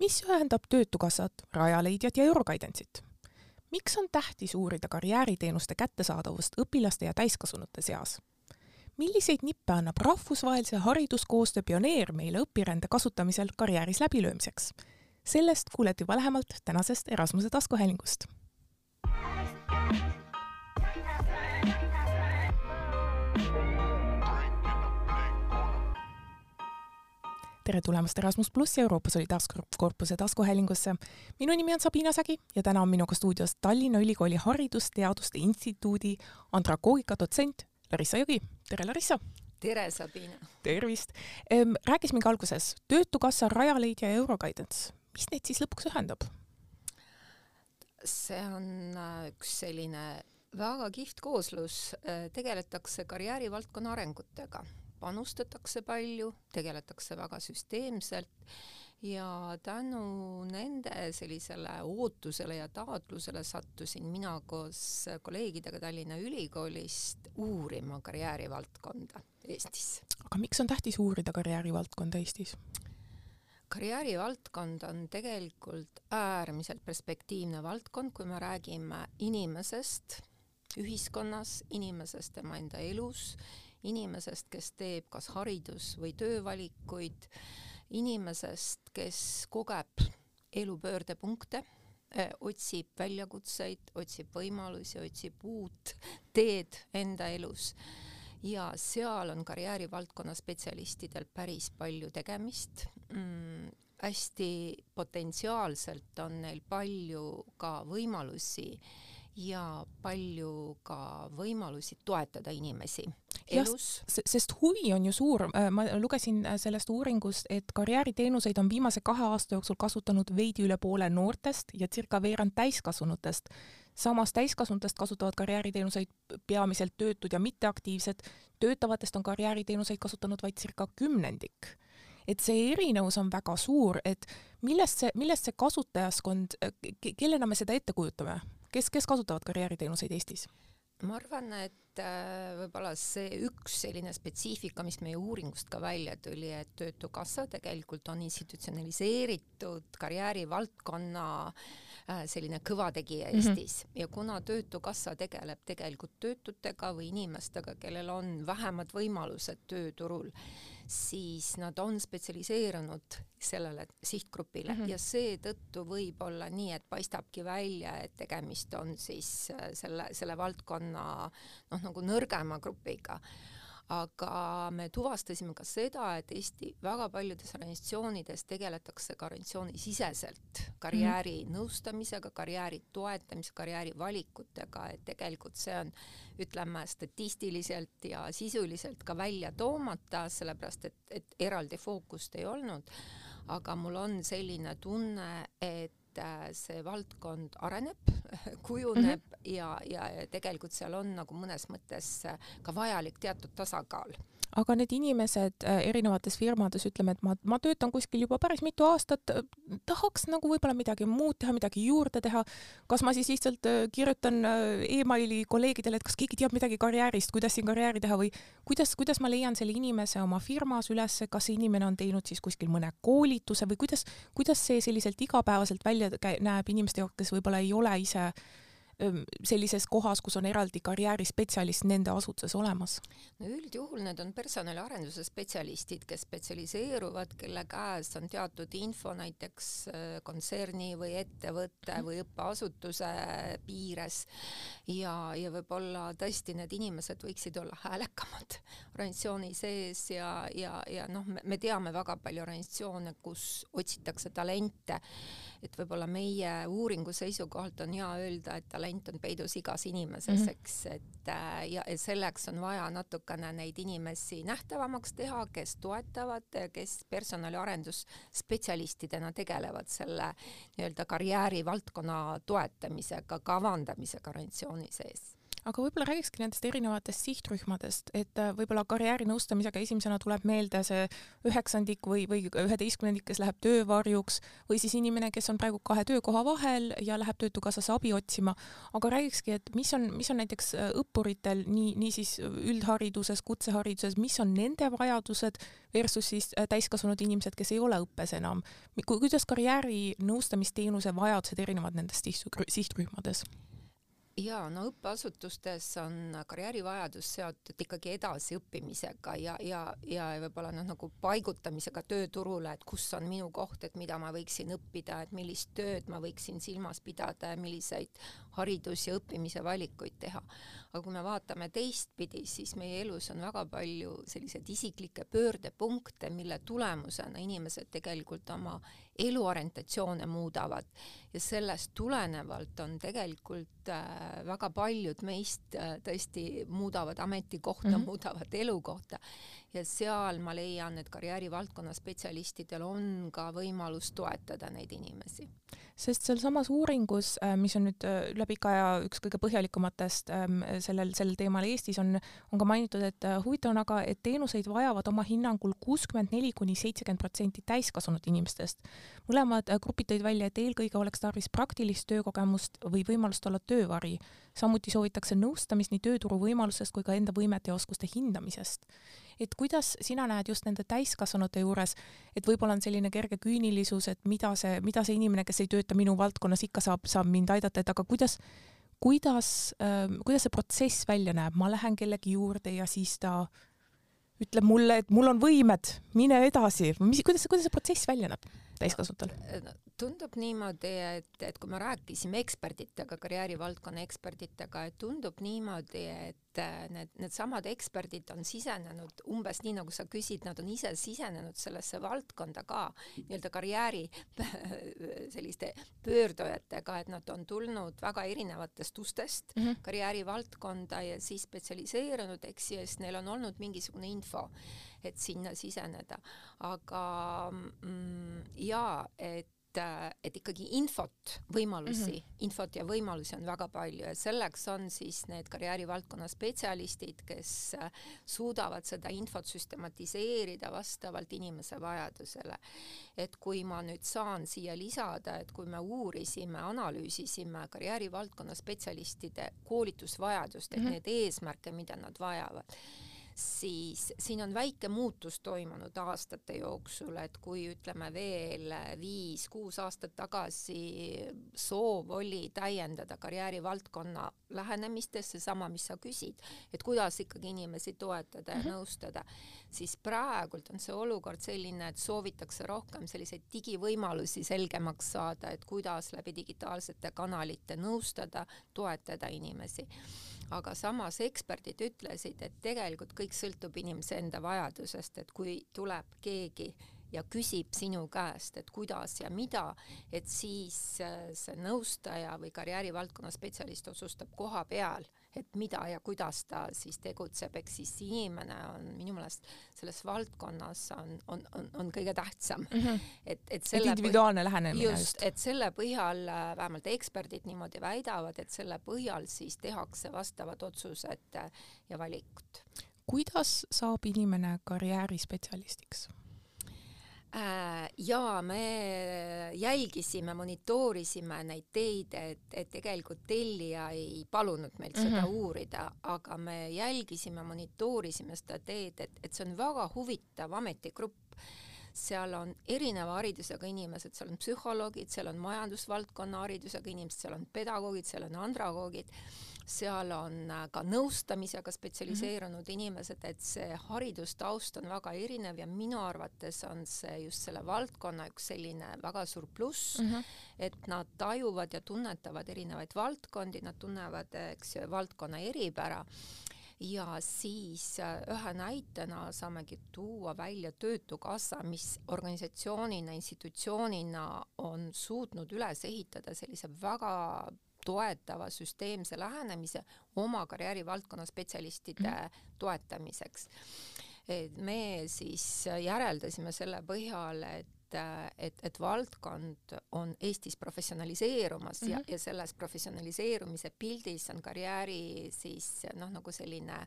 mis ühendab Töötukassat, Rajaleidjat ja Euroguidance'it? miks on tähtis uurida karjääriteenuste kättesaadavust õpilaste ja täiskasvanute seas? milliseid nippe annab rahvusvahelise hariduskoostöö pioneer meile õpirände kasutamisel karjääris läbilöömiseks? sellest kuulete juba lähemalt tänasest Erasmuse taskuhäälingust tere tulemast Erasmus pluss Euroopa Solidaarkorpuse taskuhäälingusse. minu nimi on Sabina Sägi ja täna on minuga stuudios Tallinna Ülikooli Haridusteaduste Instituudi andragoogika dotsent Larissa Jõgi. tere, Larissa! tere, Sabina! tervist! rääkisime ka alguses Töötukassa, Rajaleidja ja Euroguidance. mis neid siis lõpuks ühendab? see on äh, üks selline väga kihvt kooslus, äh, tegeletakse karjäärivaldkonna arengutega panustatakse palju, tegeletakse väga süsteemselt ja tänu nende sellisele ootusele ja taotlusele sattusin mina koos kolleegidega Tallinna Ülikoolist uurima karjäärivaldkonda Eestis. aga miks on tähtis uurida karjäärivaldkonda Eestis? karjäärivaldkond on tegelikult äärmiselt perspektiivne valdkond, kui me räägime inimesest ühiskonnas, inimesest tema enda elus inimesest, kes teeb kas haridus- või töövalikuid, inimesest, kes kogeb elu pöördepunkte, eh, otsib väljakutseid, otsib võimalusi, otsib uut teed enda elus ja seal on karjäärivaldkonna spetsialistidel päris palju tegemist mm,. hästi potentsiaalselt on neil palju ka võimalusi ja palju ka võimalusi toetada inimesi elus. sest huvi on ju suur, äh, ma lugesin äh, sellest uuringust, et karjääriteenuseid on viimase kahe aasta jooksul kasutanud veidi üle poole noortest ja circa veerand täiskasvanutest. samas täiskasvanutest kasutavad karjääriteenuseid peamiselt töötud ja mitteaktiivsed, töötavatest on karjääriteenuseid kasutanud vaid circa kümnendik et see erinevus on väga suur, et millest see, millest see kasutajaskond, kellena me seda ette kujutame, kes, kes kasutavad karjääriteenuseid Eestis? ma arvan, et äh, võib-olla see üks selline spetsiifika, mis meie uuringust ka välja tuli, et Töötukassa tegelikult on institutsionaliseeritud karjäärivaldkonna äh, selline kõvategija mhm. Eestis mm -hmm. ja kuna Töötukassa tegeleb tegelikult töötutega või inimestega, kellel on vähemad võimalused tööturul, siis nad on spetsialiseerunud sellele sihtgrupile mm -hmm. ja seetõttu võib olla nii, et paistabki välja, et tegemist on siis äh, selle, selle valdkonna noh, nagu nõrgema grupiga aga me tuvastasime ka seda, et Eesti väga paljudes organisatsioonides tegeletakse ka organisatsioonisiseselt karjääri mm nõustamisega, karjääri toetamise, karjääri valikutega, et tegelikult see on, ütleme, statistiliselt ja sisuliselt ka välja toomata, sellepärast et, et eraldi fookust ei olnud. aga mul on selline tunne, et Äh, see valdkond areneb, kujuneb mm -hmm. Ja, ja tegelikult seal on nagu mõnes mõttes äh, ka vajalik teatud tasakaal. Aga need inimesed äh, erinevates firmades, ütleme, et ma, ma töötan kuskil juba päris mitu aastat, äh, tahaks nagu võib-olla midagi muud teha, midagi juurde teha, kas ma siis lihtsalt kirjutan emaili kolleegidele, et kas keegi teab midagi karjäärist, kuidas siin karjääri teha või kuidas, kuidas ma leian selle inimese oma firmas üles, kas see inimene on teinud siis kuskil mõne koolituse või kuidas, kuidas see selliselt igapäevaselt välja näeb inimeste jaoks, kes võib-olla ei ole ise sellises kohas, kus on eraldi karjäärispetsialist nende asutuses olemas? no üldjuhul need on personaliarenduse spetsialistid, kes spetsialiseeruvad, kelle käes on teatud info näiteks kontserni või ettevõtte või õppeasutuse piires ja, ja võib-olla tõesti need inimesed võiksid olla häälekamad organisatsiooni sees ja, ja, ja noh, me teame väga palju organisatsioone, kus otsitakse talente et võib-olla meie uuringu seisukohalt on hea öelda, et talent on peidus igas inimeses mm, -hmm. eks, et äh, ja selleks on vaja natukene neid inimesi nähtavamaks teha, kes toetavad, kes personaliarendusspetsialistidena tegelevad selle nii-öelda karjäärivaldkonna toetamisega, kavandamisega organisatsiooni sees aga võib-olla räägikski nendest erinevatest sihtrühmadest, et äh, võib-olla karjäärinõustamisega esimesena tuleb meelde see üheksandik või, või üheteistkümnendik, kes läheb töövarjuks või siis inimene, kes on praegu kahe töökoha vahel ja läheb Töötukassasse abi otsima. aga räägikski, et mis on, mis on näiteks äh, õppuritel nii, nii siis üldhariduses, kutsehariduses, mis on nende vajadused versus siis äh, täiskasvanud inimesed, kes ei ole õppes enam. kuidas karjäärinõustamisteenuse vajadused erinevad nendest sihtrühmades? Jaa, no õppeasutustes on karjäärivajadus seotud ikkagi edasiõppimisega ja, ja, ja võib-olla noh, nagu paigutamisega tööturule, et kus on minu koht, et mida ma võiksin õppida, et millist tööd ma võiksin silmas pidada ja milliseid haridus- ja õppimise valikuid teha. aga kui me vaatame teistpidi, siis meie elus on väga palju selliseid isiklikke pöördepunkte, mille tulemusena inimesed tegelikult oma eluorientatsioone muudavad ja sellest tulenevalt on tegelikult äh, väga paljud meist äh, tõesti muudavad ametikohta mm, -hmm. muudavad elukohta ja seal ma leian, et karjäärivaldkonna spetsialistidel on ka võimalus toetada neid inimesi sest sealsamas uuringus, äh, mis on nüüd üle pika aja üks kõige põhjalikumatest ähm, sellel, sel teemal Eestis, on, on ka mainitud, et huvitav on aga, et teenuseid vajavad oma hinnangul kuuskümmend neli kuni seitsekümmend protsenti täiskasvanud inimestest. mõlemad grupid tõid välja, et eelkõige oleks tarvis praktilist töökogemust või võimalust olla töövari. samuti soovitakse nõustamist nii tööturu võimalusest kui ka enda võimete ja oskuste hindamisest et kuidas sina näed just nende täiskasvanute juures, et võib-olla on selline kerge küünilisus, et mida see, mida see inimene, kes ei tööta minu valdkonnas, ikka saab, saab mind aidata, et aga kuidas, kuidas äh,, kuidas see protsess välja näeb, ma lähen kellegi juurde ja siis ta ütleb mulle, et mul on võimed, mine edasi, mis, kuidas, kuidas see protsess välja näeb täiskasvanutel? Tundub niimoodi, et, et kui me rääkisime ekspertidega, karjäärivaldkonna ekspertidega, et tundub niimoodi, et äh, need, needsamad eksperdid on sisenenud umbes nii, nagu sa küsid, nad on ise sisenenud sellesse valdkonda ka nii-öelda karjääri selliste pöördujatega, et nad on tulnud väga erinevatest ustest mm -hmm. karjäärivaldkonda ja siis spetsialiseerunud, eks ju, ja siis neil on olnud mingisugune info et sinna siseneda. aga mm, jaa, et et ikkagi infot, võimalusi mm, -hmm. infot ja võimalusi on väga palju ja selleks on siis need karjäärivaldkonna spetsialistid, kes suudavad seda infot süstematiseerida vastavalt inimese vajadusele. et kui ma nüüd saan siia lisada, et kui me uurisime, analüüsisime karjäärivaldkonna spetsialistide koolitusvajadust, et mm -hmm. neid eesmärke, mida nad vajavad siis siin on väike muutus toimunud aastate jooksul, et kui ütleme veel viis-kuus aastat tagasi soov oli täiendada karjäärivaldkonna lähenemistest, seesama, mis sa küsid, et kuidas ikkagi inimesi toetada ja mm -hmm. nõustada, siis praegult on see olukord selline, et soovitakse rohkem selliseid digivõimalusi selgemaks saada, et kuidas läbi digitaalsete kanalite nõustada, toetada inimesi aga samas eksperdid ütlesid, et tegelikult kõik sõltub inimese enda vajadusest, et kui tuleb keegi ja küsib sinu käest, et kuidas ja mida, et siis äh, see nõustaja või karjäärivaldkonna spetsialist otsustab koha peal et mida ja kuidas ta siis tegutseb, ehk siis inimene on minu meelest selles valdkonnas on, on, on, on kõige tähtsam mm. -hmm. et, et selle et individuaalne lähenemine just, just., et selle põhjal äh, vähemalt eksperdid niimoodi väidavad, et selle põhjal siis tehakse vastavad otsused äh, ja valikud. kuidas saab inimene karjäärispetsialistiks? Äh, ja me jälgisime, monitoorisime neid teid, et, et tegelikult tellija ei palunud meilt mm -hmm. seda mhm. uurida, aga me jälgisime, monitoorisime seda teed, et, et see on väga huvitav ametigrupp seal on erineva haridusega inimesed, seal on psühholoogid, seal on majandusvaldkonna haridusega inimesed, seal on pedagoogid, seal on andragoogid seal on äh, ka nõustamisega spetsialiseerunud mm -hmm. inimesed, et see haridustaust on väga erinev ja minu arvates on see just selle valdkonna üks selline väga suur pluss mm, -hmm. et nad tajuvad ja tunnetavad erinevaid valdkondi, nad tunnevad, eks ju, valdkonna eripära ja siis äh, ühe näitena saamegi tuua välja Töötukassa, mis organisatsioonina, institutsioonina on suutnud üles ehitada sellise väga toetava süsteemse lähenemise oma karjäärivaldkonna spetsialistide mm. toetamiseks. et me siis järeldasime selle põhjal, et et, et valdkond on Eestis professionaliseerumas mm -hmm. ja, mhm. ja selles professionaliseerumise pildis on karjääri siis noh, nagu selline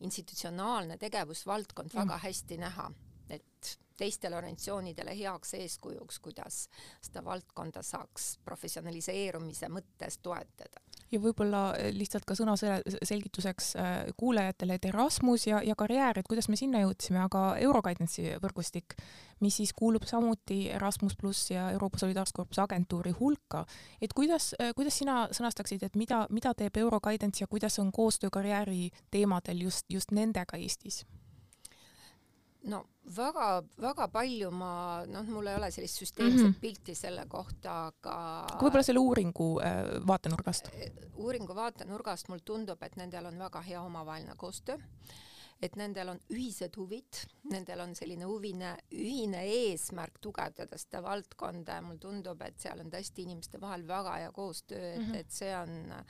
institutsionaalne tegevusvaldkond mm -hmm. väga hästi näha, et teistele organisatsioonidele heaks eeskujuks, kuidas seda valdkonda saaks professionaliseerumise mõttes toetada ja võib-olla eh, lihtsalt ka sõna selgituseks eh, kuulajatele, et Erasmus ja, ja karjäär, et kuidas me sinna jõudsime, aga Euroguidance'i võrgustik, mis siis kuulub samuti Erasmus pluss ja Euroopa Solidaarsuskorpuse agentuuri hulka, et kuidas, eh, kuidas sina sõnastaksid, et mida, mida teeb Euroguidance ja kuidas on koostöö karjääri teemadel just, just nendega Eestis? No väga-väga palju ma, noh, mul ei ole sellist süsteemset mm -hmm. pilti selle kohta, aga võib-olla selle uuringu äh, vaatenurgast? Äh, uuringu vaatenurgast mulle tundub, et nendel on väga hea omavaheline koostöö, et nendel on ühised huvid, nendel on selline huvine, ühine eesmärk tugevdada seda valdkonda ja mulle tundub, et seal on tõesti inimeste vahel väga hea koostöö, et mm, -hmm. et see on,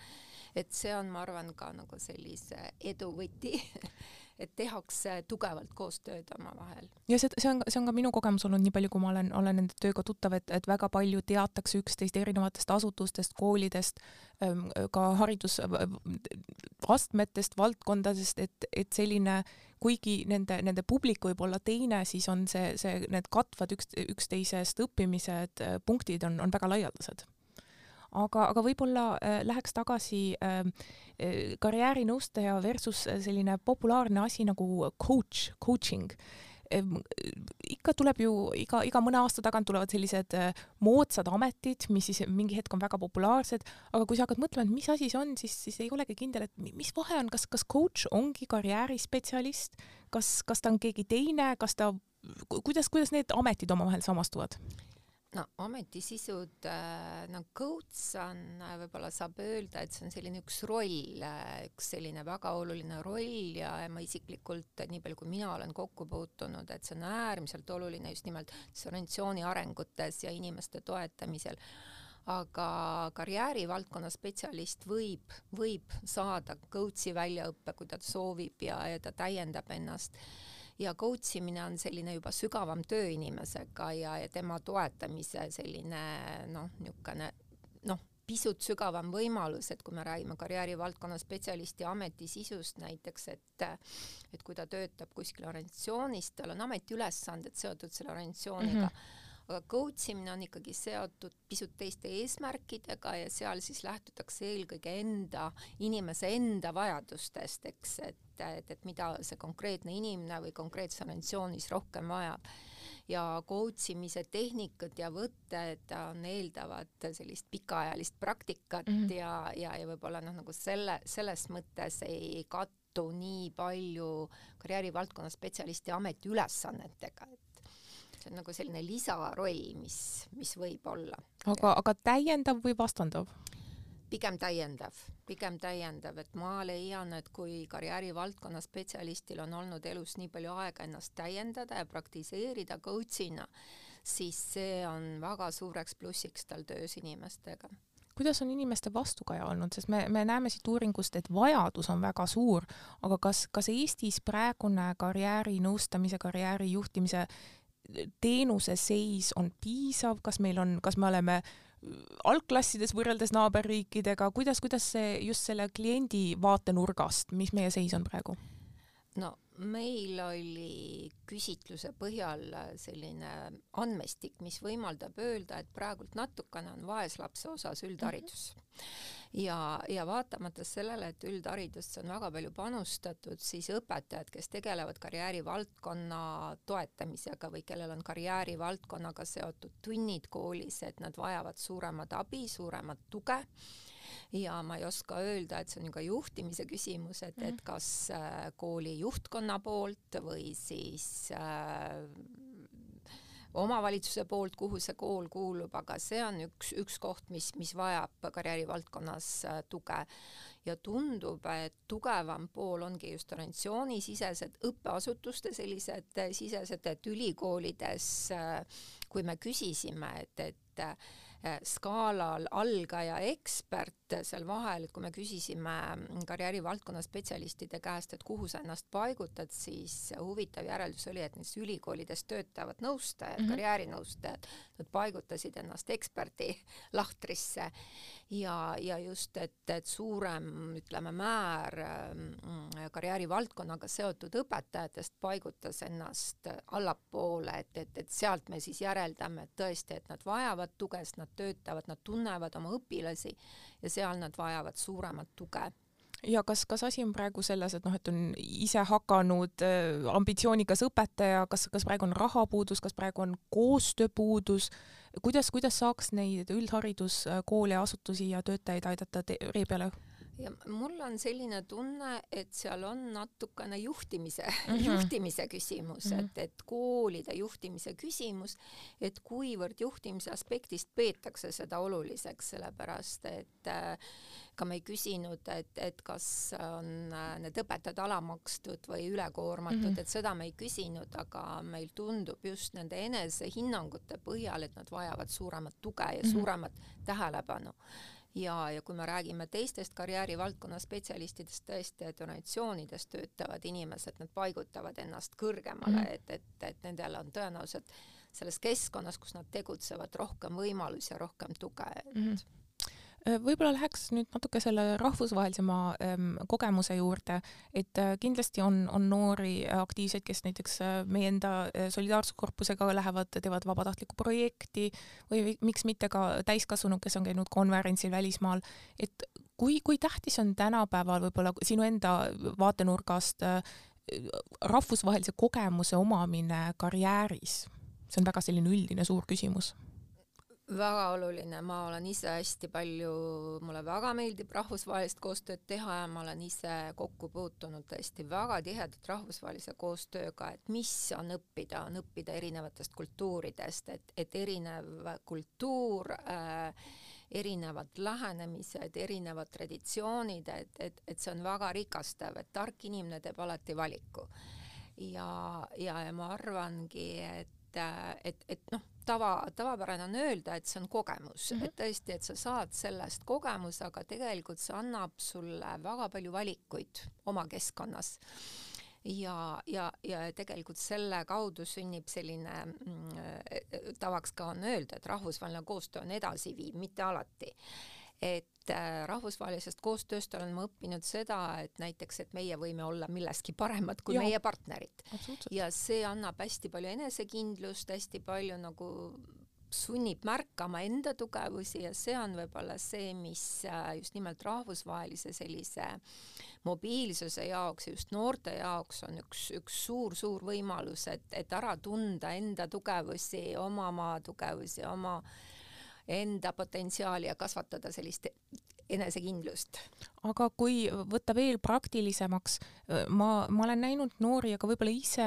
et see on, ma arvan, ka nagu sellise edu võti et tehakse tugevalt koostööd omavahel. ja see, see on, see on ka minu kogemus olnud, nii palju kui ma olen, olen nende tööga tuttav, et, et väga palju teatakse üksteist erinevatest asutustest, koolidest, ähm, ka haridusastmetest, valdkondadest, et, et selline kuigi nende, nende publik võib olla teine, siis on see, see, need katvad üks, üksteisest õppimised, äh, punktid on, on väga laialdased aga, aga võib-olla äh, läheks tagasi äh, äh karjäärinõustaja versus selline populaarne asi nagu coach, coaching ikka tuleb ju iga, iga mõne aasta tagant tulevad sellised moodsad ametid, mis siis mingi hetk on väga populaarsed, aga kui sa hakkad mõtlema, et mis asi see on, siis, siis ei olegi kindel, et mis vahe on, kas, kas coach ongi karjäärispetsialist, kas, kas ta on keegi teine, kas ta, kuidas, kuidas need ametid omavahel samastuvad? No ametisisud äh,, no coach on äh,, võib-olla saab öelda, et see on selline üks roll äh,, üks selline väga oluline roll ja, ma isiklikult, nii palju kui mina olen kokku puutunud, et see on äärmiselt oluline just nimelt organisatsiooni arengutes ja inimeste toetamisel. Aga karjäärivaldkonna spetsialist võib, võib saada coach'i väljaõppe, kui ta soovib ja, ja ta täiendab ennast ja coach imine on selline juba sügavam töö inimesega ja, ja tema toetamise selline noh, niisugune noh, pisut sügavam võimalus, et kui me räägime karjäärivaldkonna spetsialisti ametisisust näiteks, et et kui ta töötab kuskil organisatsioonis, tal on ametiülesanded seotud selle organisatsiooniga mm, -hmm aga coach imine on ikkagi seotud pisut teiste eesmärkidega ja seal siis lähtutakse eelkõige enda, inimese enda vajadustest, eks, et, et, et mida see konkreetne inimene või konkreetses organisatsioonis rohkem vajab. ja coach imise tehnikad ja võtted on, eeldavad sellist pikaajalist praktikat mm -hmm. ja, ja, ja võib-olla noh, nagu selle, selles mõttes ei kattu nii palju karjäärivaldkonna spetsialisti ametiülesannetega, et see on nagu selline lisaroll, mis, mis võib olla. aga, aga täiendav või vastandav? pigem täiendav, pigem täiendav, et ma leian, et kui karjäärivaldkonna spetsialistil on olnud elus nii palju aega ennast täiendada ja praktiseerida coach'ina, siis see on väga suureks plussiks tal töös inimestega kuidas on inimeste vastukaja olnud, sest me, me näeme siit uuringust, et vajadus on väga suur, aga kas, kas Eestis praegune karjäärinõustamise, karjääri juhtimise teenuse seis on piisav, kas meil on, kas me oleme algklassides võrreldes naaberriikidega, kuidas, kuidas see just selle kliendi vaatenurgast, mis meie seis on praegu? no meil oli küsitluse põhjal selline andmestik, mis võimaldab öelda, et praegult natukene on vaeslapse osas üldharidus mm. -hmm ja, ja vaatamata sellele, et üldharidusse on väga palju panustatud, siis õpetajad, kes tegelevad karjäärivaldkonna toetamisega või kellel on karjäärivaldkonnaga seotud tunnid koolis, et nad vajavad suuremat abi, suuremat tuge ja ma ei oska öelda, et see on ju ka juhtimise küsimus, et, et mhm. kas äh, kooli juhtkonna poolt või siis äh, omavalitsuse poolt, kuhu see kool kuulub, aga see on üks, üks koht, mis, mis vajab karjäärivaldkonnas äh, tuge. ja tundub, et tugevam pool ongi just organisatsioonisisesed õppeasutuste sellised äh, sisesed, et ülikoolides, äh, kui me küsisime, et, et skaalal algaja ekspert seal vahel, kui me küsisime karjäärivaldkonna spetsialistide käest, et kuhu sa ennast paigutad, siis huvitav järeldus oli, et nendes ülikoolides töötavad nõustajad mm, -hmm. karjäärinõustajad, nad paigutasid ennast eksperdi lahtrisse ja, ja just, et, et suurem, ütleme, määr mm, karjäärivaldkonnaga seotud õpetajatest paigutas ennast allapoole, et, et, et sealt me siis järeldame, et tõesti, et nad vajavad tuge, sest nad töötavad, nad tunnevad oma õpilasi ja seal nad vajavad suuremat tuge. Ja kas, kas asi on praegu selles, et noh, et on ise hakanud äh, ambitsioonikas õpetaja, kas, kas praegu on rahapuudus, kas praegu on koostööpuudus, kuidas, kuidas saaks neid üldhariduskoole asutusi ja töötajaid aidata ree peale? Ja mul on selline tunne, et seal on natukene juhtimise mm, -hmm. juhtimise küsimus mm, -hmm. et, et koolide juhtimise küsimus, et kuivõrd juhtimise aspektist peetakse seda oluliseks, sellepärast et äh, ka me ei küsinud, et, et kas on äh, need õpetajad alamakstud või ülekoormatud mm, -hmm. et seda me ei küsinud, aga meil tundub just nende enesehinnangute põhjal, et nad vajavad suuremat tuge ja mm -hmm. suuremat tähelepanu ja, ja kui me räägime teistest karjäärivaldkonna spetsialistidest, tõesti, et organisatsioonides töötavad inimesed, nad paigutavad ennast kõrgemale mm, -hmm. et, et, et nendel on tõenäoliselt selles keskkonnas, kus nad tegutsevad, rohkem võimalusi ja rohkem tuge, et mm -hmm võib-olla läheks nüüd natuke selle rahvusvahelisema ähm, kogemuse juurde, et äh, kindlasti on, on noori aktiivseid, kes näiteks äh, meie enda äh, solidaarsuskorpusega lähevad, teevad vabatahtlikku projekti või miks mitte ka täiskasvanud, kes on käinud konverentsil välismaal, et kui, kui tähtis on tänapäeval võib-olla sinu enda vaatenurgast äh, rahvusvahelise kogemuse omamine karjääris? see on väga selline üldine suur küsimus väga oluline, ma olen ise hästi palju, mulle väga meeldib rahvusvahelist koostööd teha ja ma olen ise kokku puutunud tõesti väga tihedalt rahvusvahelise koostööga, et mis on õppida, on õppida erinevatest kultuuridest, et, et erinev kultuur äh, erinevad lähenemised, erinevad traditsioonid, et, et, et see on väga rikastav, et tark inimene teeb alati valiku. ja, ja, ja ma arvangi, et et, et noh, tava, tavapärane on öelda, et see on kogemus mm, -hmm. et tõesti, et sa saad sellest kogemuse, aga tegelikult see annab sulle väga palju valikuid oma keskkonnas ja, ja, ja tegelikult selle kaudu sünnib selline mm, tavaks ka on öelda, et rahvusvaheline koostöö on edasiviiv, mitte alati et äh, rahvusvahelisest koostööst olen ma õppinud seda, et näiteks, et meie võime olla milleski paremad kui ja. meie partnerid. ja see annab hästi palju enesekindlust, hästi palju nagu sunnib märkama enda tugevusi ja see on võib-olla see, mis äh, just nimelt rahvusvahelise sellise mobiilsuse jaoks ja just noorte jaoks on üks, üks suur-suur võimalus, et, et ära tunda enda tugevusi, oma maa tugevusi, oma enda potentsiaali ja kasvatada sellist enesekindlust. aga kui võtta veel praktilisemaks, ma, ma olen näinud noori, aga võib-olla ise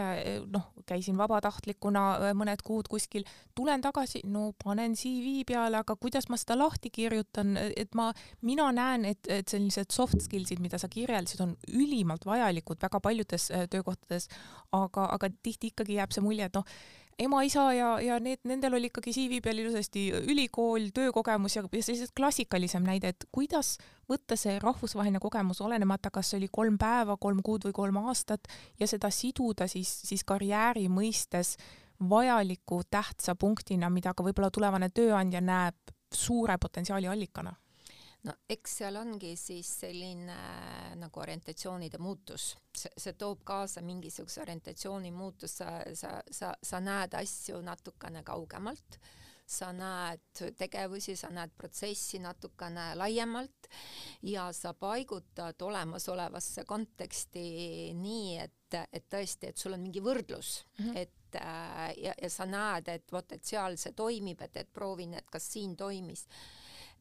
noh, käisin vabatahtlikuna mõned kuud kuskil, tulen tagasi, no panen CV peale, aga kuidas ma seda lahti kirjutan, et ma, mina näen, et, et sellised soft skills'id, mida sa kirjeldasid, on ülimalt vajalikud väga paljudes töökohtades, aga, aga tihti ikkagi jääb see mulje, et noh, ema-isa ja, ja need, nendel oli ikkagi CV peal ilusasti ülikool, töökogemus ja, sellised klassikalisem näide, et kuidas võtta see rahvusvaheline kogemus, olenemata, kas see oli kolm päeva, kolm kuud või kolm aastat ja seda siduda siis, siis karjääri mõistes vajaliku tähtsa punktina, mida ka võib-olla tulevane tööandja näeb suure potentsiaali allikana no eks seal ongi siis selline äh, nagu orientatsioonide muutus, see, toob kaasa mingisuguse orientatsiooni muutus, sa, sa, sa, sa näed asju natukene kaugemalt, sa näed tegevusi, sa näed protsessi natukene laiemalt ja sa paigutad olemasolevasse konteksti nii, et, et tõesti, et sul on mingi võrdlus. Mm, -hmm. et äh, ja, ja sa näed, et vot, et seal see toimib, et, et proovin, et kas siin toimis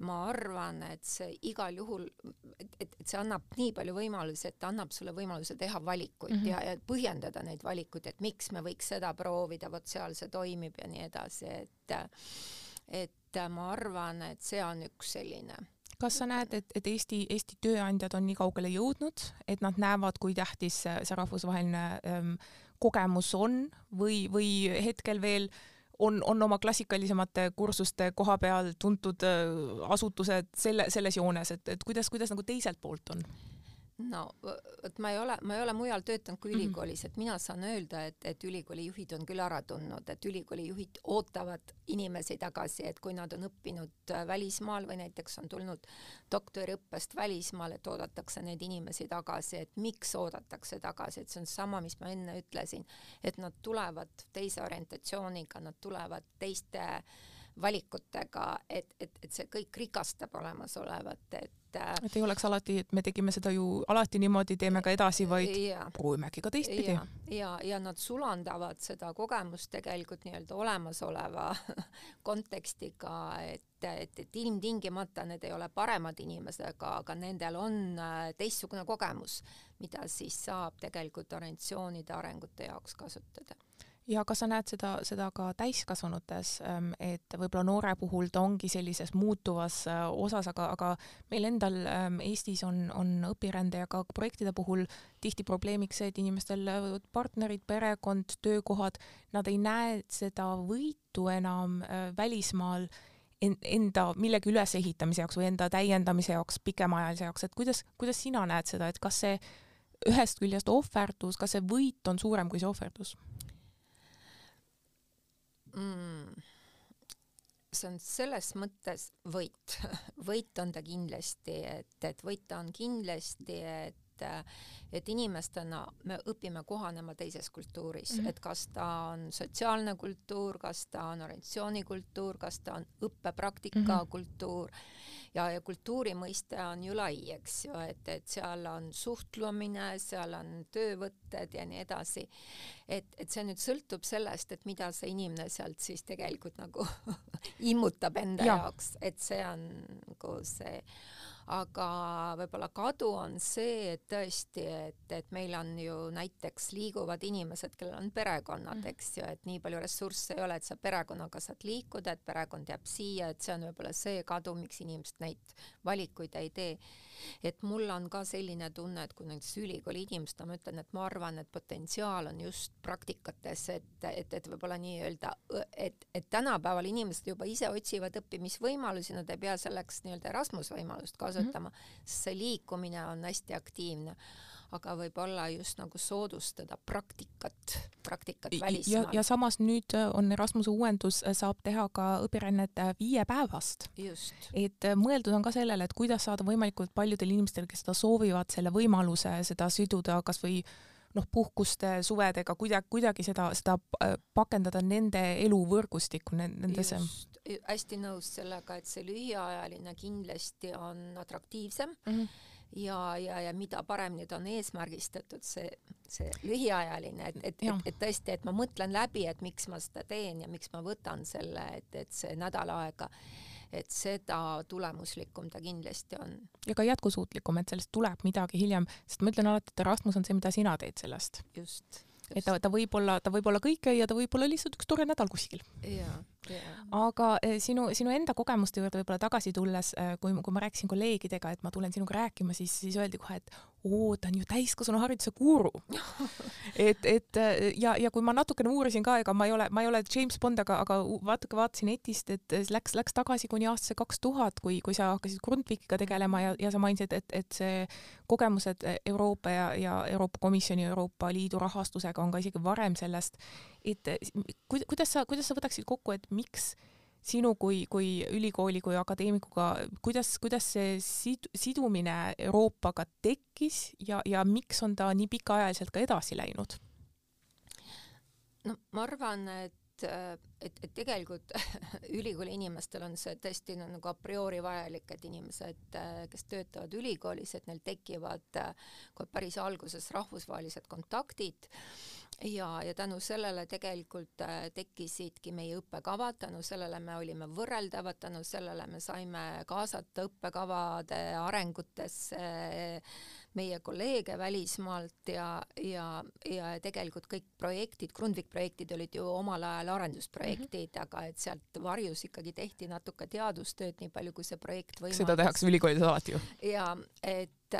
ma arvan, et see igal juhul, et, et, et see annab nii palju võimalusi, et ta annab sulle võimaluse teha valikuid mm -hmm. ja, ja põhjendada neid valikuid, et miks me võiks seda proovida, vot seal see toimib ja nii edasi, et et ma arvan, et see on üks selline kas sa näed, et, et Eesti, Eesti tööandjad on nii kaugele jõudnud, et nad näevad, kui tähtis see, see rahvusvaheline ähm, kogemus on või, või hetkel veel on, on oma klassikalisemate kursuste koha peal tuntud asutused selle, selles joones, et, et kuidas, kuidas nagu teiselt poolt on? No vot ma ei ole, ma ei ole mujal töötanud kui mhm. ülikoolis, et mina saan öelda, et, et ülikooli juhid on küll ära tundnud, et ülikooli juhid ootavad inimesi tagasi, et kui nad on õppinud äh, välismaal või näiteks on tulnud doktoriõppest välismaal, et oodatakse neid inimesi tagasi, et miks oodatakse tagasi, et see on sama, mis ma enne ütlesin, et nad tulevad teise orientatsiooniga, nad tulevad teiste valikutega, et, et, et see kõik rikastab olemasolevat, et et et ei oleks alati, et me tegime seda ju alati niimoodi, teeme ka edasi, vaid ja. proovime äkki ka teistpidi. ja, ja, ja nad sulandavad seda kogemust tegelikult nii-öelda olemasoleva kontekstiga, et, et, et ilmtingimata need ei ole paremad inimesed, aga, aga nendel on äh, teistsugune kogemus, mida siis saab tegelikult organisatsioonide arengute jaoks kasutada ja kas sa näed seda, seda ka täiskasvanutes, ähm, et võib-olla noore puhul ta ongi sellises muutuvas äh, osas, aga, aga meil endal ähm, Eestis on, on õpirände ja ka projektide puhul tihti probleemiks see, et inimestel äh, partnerid, perekond, töökohad, nad ei näe seda võitu enam äh, välismaal enda millegi ülesehitamise jaoks või enda täiendamise jaoks, pikemaajalise jaoks, et kuidas, kuidas sina näed seda, et kas see ühest küljest ohverdus, kas see võit on suurem kui see ohverdus? Mm,? see on selles mõttes võit, võit on ta kindlasti, et, et võit ta on kindlasti, et et inimestena me õpime kohanema teises kultuuris mm, -hmm. et kas ta on sotsiaalne kultuur, kas ta on organisatsioonikultuur, kas ta on õppepraktika mm -hmm. kultuur ja, ja kultuuri mõiste on ju lai, eks ju, et, et seal on suhtlemine, seal on töövõtted ja nii edasi. et, et see nüüd sõltub sellest, et mida see inimene sealt siis tegelikult nagu immutab enda ja. jaoks, et see on nagu see aga võib-olla kadu on see, et tõesti, et, et meil on ju näiteks liiguvad inimesed, kellel on perekonnad mm., eks ju, et nii palju ressursse ei ole, et sa perekonnaga saad liikuda, et perekond jääb siia, et see on võib-olla see kadu, miks inimesed neid valikuid ei tee et mul on ka selline tunne, et kui näiteks ülikooli inimesed, ma ütlen, et ma arvan, et potentsiaal on just praktikates, et, et, et võib-olla nii-öelda, et, et tänapäeval inimesed juba ise otsivad õppimisvõimalusi, nad ei pea selleks nii-öelda Erasmus võimalust kasutama mm, -hmm. sest see liikumine on hästi aktiivne aga võib-olla just nagu soodustada praktikat, praktikat välismaal. ja samas nüüd äh, on Erasmuse uuendus, äh, saab teha ka õpirännet äh, viiepäevast. et mõeldud on ka sellele, et kuidas saada võimalikult paljudel inimestel, kes seda soovivad, selle võimaluse seda siduda kasvõi noh, puhkuste, suvedega kuidagi, kuidagi seda, seda pakendada nende eluvõrgustikku, nendesse. hästi nõus sellega, et see lühiajaline kindlasti on atraktiivsem mm. -hmm ja, ja, ja mida paremini ta on eesmärgistatud, see, see lühiajaline, et, et, et, et tõesti, et ma mõtlen läbi, et miks ma seda teen ja miks ma võtan selle, et, et see nädal aega, et seda tulemuslikum ta kindlasti on. ja ka jätkusuutlikum, et sellest tuleb midagi hiljem, sest ma ütlen alati, et Erasmus on see, mida sina teed sellest. just et ta, ta võib olla, ta võib olla kõike ja ta võib olla lihtsalt üks tore nädal kuskil. Aga eh, sinu, sinu enda kogemuste juurde võib-olla tagasi tulles, eh, kui, kui ma rääkisin kolleegidega, et ma tulen sinuga rääkima, siis, siis öeldi kohe, et oo, ta on ju täiskasvanuhariduse guru. Et, et eh, ja, ja kui ma natukene uurisin ka, ega ma ei ole, ma ei ole James Bond, aga, aga vaatuge, vaatasin netist, et läks, läks tagasi kuni aastasse kaks tuhat, kui, kui sa hakkasid Grundtvigiga tegelema ja, ja sa mainisid, et, et see kogemused Euroopa ja, ja Euroopa Komisjoni, Euroopa Liidu rahastusega on ka isegi varem sellest, et kuidas sa, kuidas sa võtaksid kokku, et miks sinu kui, kui ülikooli kui akadeemikuga, kuidas, kuidas see sid-, sidumine Euroopaga tekkis ja, ja miks on ta nii pikaajaliselt ka edasi läinud? no ma arvan, et et, et, et tegelikult ülikooli inimestel on see tõesti nagu a priori vajalik, et inimesed, kes töötavad ülikoolis, et neil tekivad kohe päris alguses rahvusvahelised kontaktid. Ja, ja tänu sellele tegelikult tekkisidki meie õppekavad, tänu sellele me olime võrreldavad, tänu sellele me saime kaasata õppekavade arengutesse meie kolleege välismaalt ja, ja, ja tegelikult kõik projektid, Grundvik projektid olid ju omal ajal arendusprojektid mm, -hmm. aga et sealt varjus ikkagi tehti natuke teadustööd, nii palju kui see projekt võimaldas. seda tehakse ülikoolis alati ju. ja et,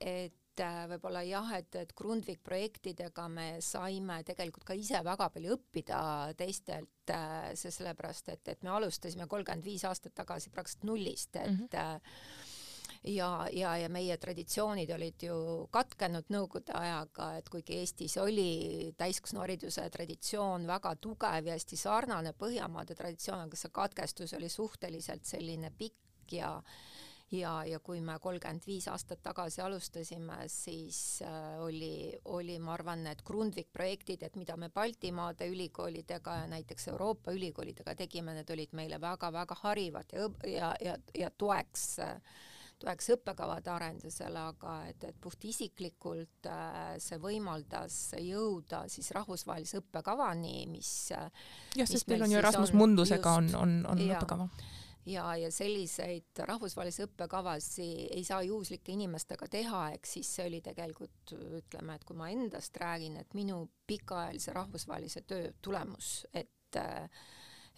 et äh, võib-olla jah, et, et Grundvik projektidega me saime tegelikult ka ise väga palju õppida teistelt, see sellepärast, et, et me alustasime kolmkümmend viis aastat tagasi praktiliselt nullist, et mm -hmm. Ja, ja, ja meie traditsioonid olid ju katkenud Nõukogude ajaga, et kuigi Eestis oli täiskasvanuhariduse traditsioon väga tugev ja hästi sarnane Põhjamaade traditsiooniga, see katkestus oli suhteliselt selline pikk ja ja, ja kui me kolmkümmend viis aastat tagasi alustasime, siis äh, oli, oli, ma arvan, need Grundvik projektid, et mida me Baltimaade ülikoolidega ja näiteks Euroopa ülikoolidega tegime, need olid meile väga-väga harivad ja, ja, ja, ja toeks äh, toeks õppekavade arendusele, aga et, et puhtisiklikult äh, see võimaldas jõuda siis rahvusvahelise õppekavani, mis jah, sest teil on ju Erasmus Mundusega on, on, on ja, õppekava. Ja, ja selliseid rahvusvahelisi õppekavasid ei saa juhuslike inimestega teha, ehk siis see oli tegelikult ütleme, et kui ma endast räägin, et minu pikaajalise rahvusvahelise töö tulemus, et äh,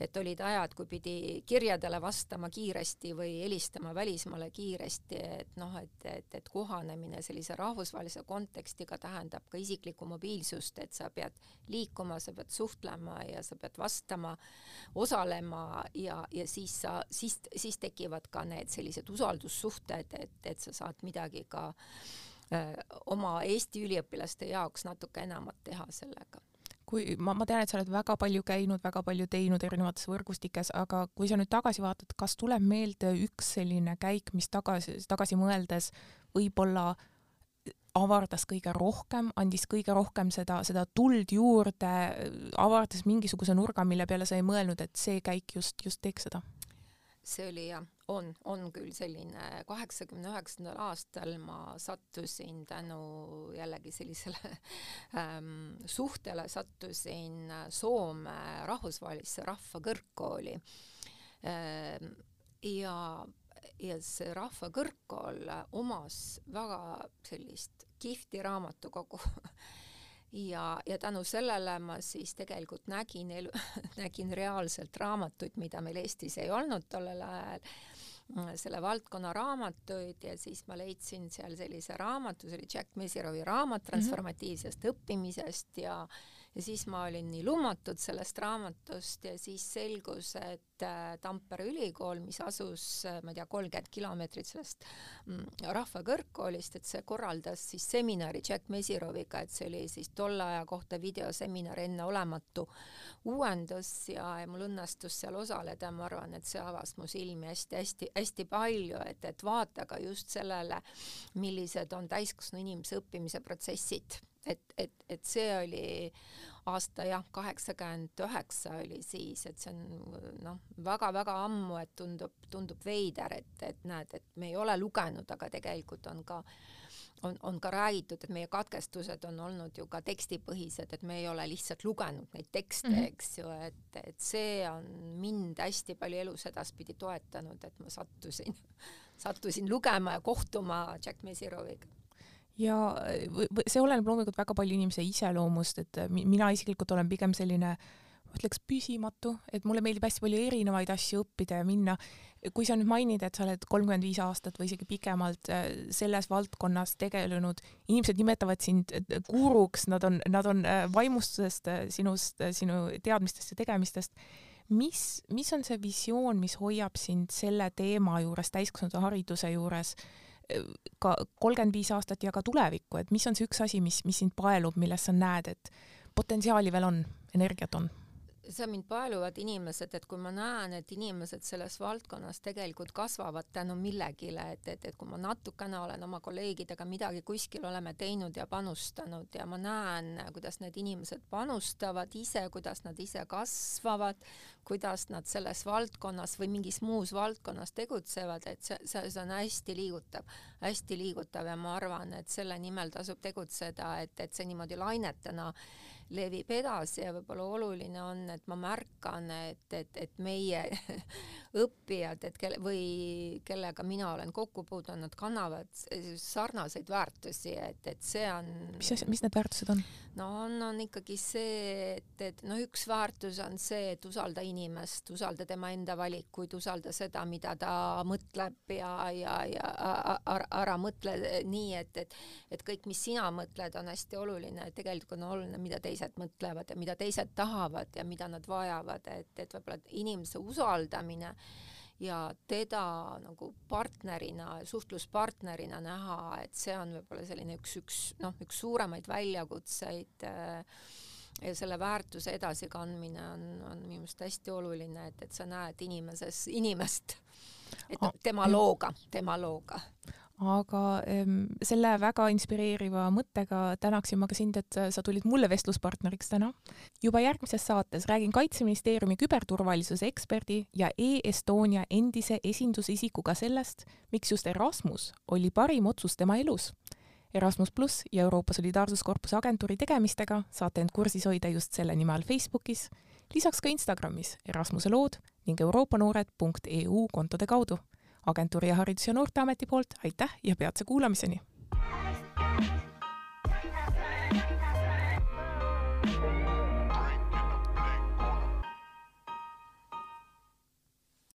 et olid ajad, kui pidi kirjadele vastama kiiresti või helistama välismaale kiiresti, et noh, et, et, et kohanemine sellise rahvusvahelise kontekstiga tähendab ka isiklikku mobiilsust, et sa pead liikuma, sa pead suhtlema ja sa pead vastama, osalema ja, ja siis sa, siis, siis tekivad ka need sellised usaldussuhted, et, et sa saad midagi ka öö, oma Eesti üliõpilaste jaoks natuke enamat teha sellega kui ma, ma tean, et sa oled väga palju käinud, väga palju teinud erinevates võrgustikes, aga kui sa nüüd tagasi vaatad, kas tuleb meelde üks selline käik, mis tagasi, tagasi mõeldes võib-olla avardas kõige rohkem, andis kõige rohkem seda, seda tuld juurde, avardas mingisuguse nurga, mille peale sa ei mõelnud, et see käik just, just teeks seda? See oli jah, on, on küll selline, kaheksakümne üheksandal aastal ma sattusin tänu jällegi sellisele ähm, suhtele, sattusin Soome rahvusvahelisse rahvakõrgkooli ähm,. ja, ja see rahvakõrgkool omas väga sellist kihvti raamatukogu ja, ja tänu sellele ma siis tegelikult nägin elu, nägin reaalselt raamatuid, mida meil Eestis ei olnud tollel ajal, selle valdkonna raamatuid ja siis ma leidsin seal sellise raamatu, see oli Jack Mesirovi raamat mhm. transformatiivsest mm -hmm. õppimisest ja ja siis ma olin nii lummatud sellest raamatust ja siis selgus, et äh, Tampere ülikool, mis asus, äh, ma ei tea, kolmkümmend kilomeetrit sellest mm, rahvakõrgkoolist, et see korraldas siis seminari Jack Mesiroviga, et see oli siis tolle aja kohta videoseminar, enneolematu uuendus ja, ja mul õnnestus seal osaleda ma arvan, et see avas mu silmi hästi-hästi-hästi palju, et, et vaata ka just sellele, millised on täiskasvanu inimese õppimise protsessid et, et, et see oli aasta jah, kaheksakümmend üheksa oli siis, et see on noh, väga-väga ammu, et tundub, tundub veider, et, et näed, et me ei ole lugenud, aga tegelikult on ka on, on ka räägitud, et meie katkestused on olnud ju ka tekstipõhised, et me ei ole lihtsalt lugenud neid tekste mm, -hmm. eks ju, et, et see on mind hästi palju elus edaspidi toetanud, et ma sattusin, sattusin lugema ja kohtuma Jack Mesiroviga ja see oleneb loomulikult väga palju inimese iseloomust, et mina isiklikult olen pigem selline ma ütleks püsimatu, et mulle meeldib hästi palju erinevaid asju õppida ja minna. kui sa nüüd mainid, et sa oled kolmkümmend viis aastat või isegi pikemalt äh, selles valdkonnas tegelenud, inimesed nimetavad sind äh, guruks, nad on, nad on äh, vaimustusest sinust, sinu teadmistest ja tegemistest. mis, mis on see visioon, mis hoiab sind selle teema juures, täiskasvanute hariduse juures ka kolmkümmend viis aastat ja ka tulevikku, et mis on see üks asi, mis, mis sind paelub, milles sa näed, et potentsiaali veel on, energiat on? Seal mind paeluvad inimesed, et kui ma näen, et inimesed selles valdkonnas tegelikult kasvavad tänu millegile, et, et, et kui ma natukene olen oma kolleegidega midagi kuskil oleme teinud ja panustanud ja ma näen, kuidas need inimesed panustavad ise, kuidas nad ise kasvavad, kuidas nad selles valdkonnas või mingis muus valdkonnas tegutsevad, et see, see, see on hästi liigutav, hästi liigutav ja ma arvan, et selle nimel tasub tegutseda, et, et see niimoodi lainetena levib edasi ja võib-olla oluline on, et ma märkan, et, et, et meie õppijad, et kelle või kellega mina olen kokku puutunud, nad kannavad sarnaseid väärtusi, et, et see on. mis asja, mis need väärtused on? no on, on ikkagi see, et, et noh, üks väärtus on see, et usalda inimest, usalda tema enda valikuid, usalda seda, mida ta mõtleb ja, ja, ja ära, ära mõtle nii, et, et, et kõik, mis sina mõtled, on hästi oluline, tegelikult on oluline, mida teised mõtlevad ja mida teised tahavad ja mida nad vajavad, et, et võib-olla inimese usaldamine ja teda nagu partnerina, suhtluspartnerina näha, et see on võib-olla selline üks, üks noh, üks suuremaid väljakutseid äh, ja selle väärtuse edasikandmine on, on minu meelest hästi oluline, et, et sa näed inimeses inimest, et noh, tema looga, tema looga aga selle väga inspireeriva mõttega tänaksin ma ka sind, et sa tulid mulle vestluspartneriks täna. juba järgmises saates räägin Kaitseministeeriumi küberturvalisuse eksperdi ja e-Estonia endise esindusisikuga sellest, miks just Erasmus oli parim otsus tema elus. Erasmus pluss ja Euroopa Solidaarsuskorpuse agentuuri tegemistega saate end kursis hoida just selle nime all Facebookis, lisaks ka Instagramis Erasmuse lood ning euroopanoored.eu kontode kaudu agentuuri ja Haridus- ja Noorteameti poolt aitäh ja peatse kuulamiseni!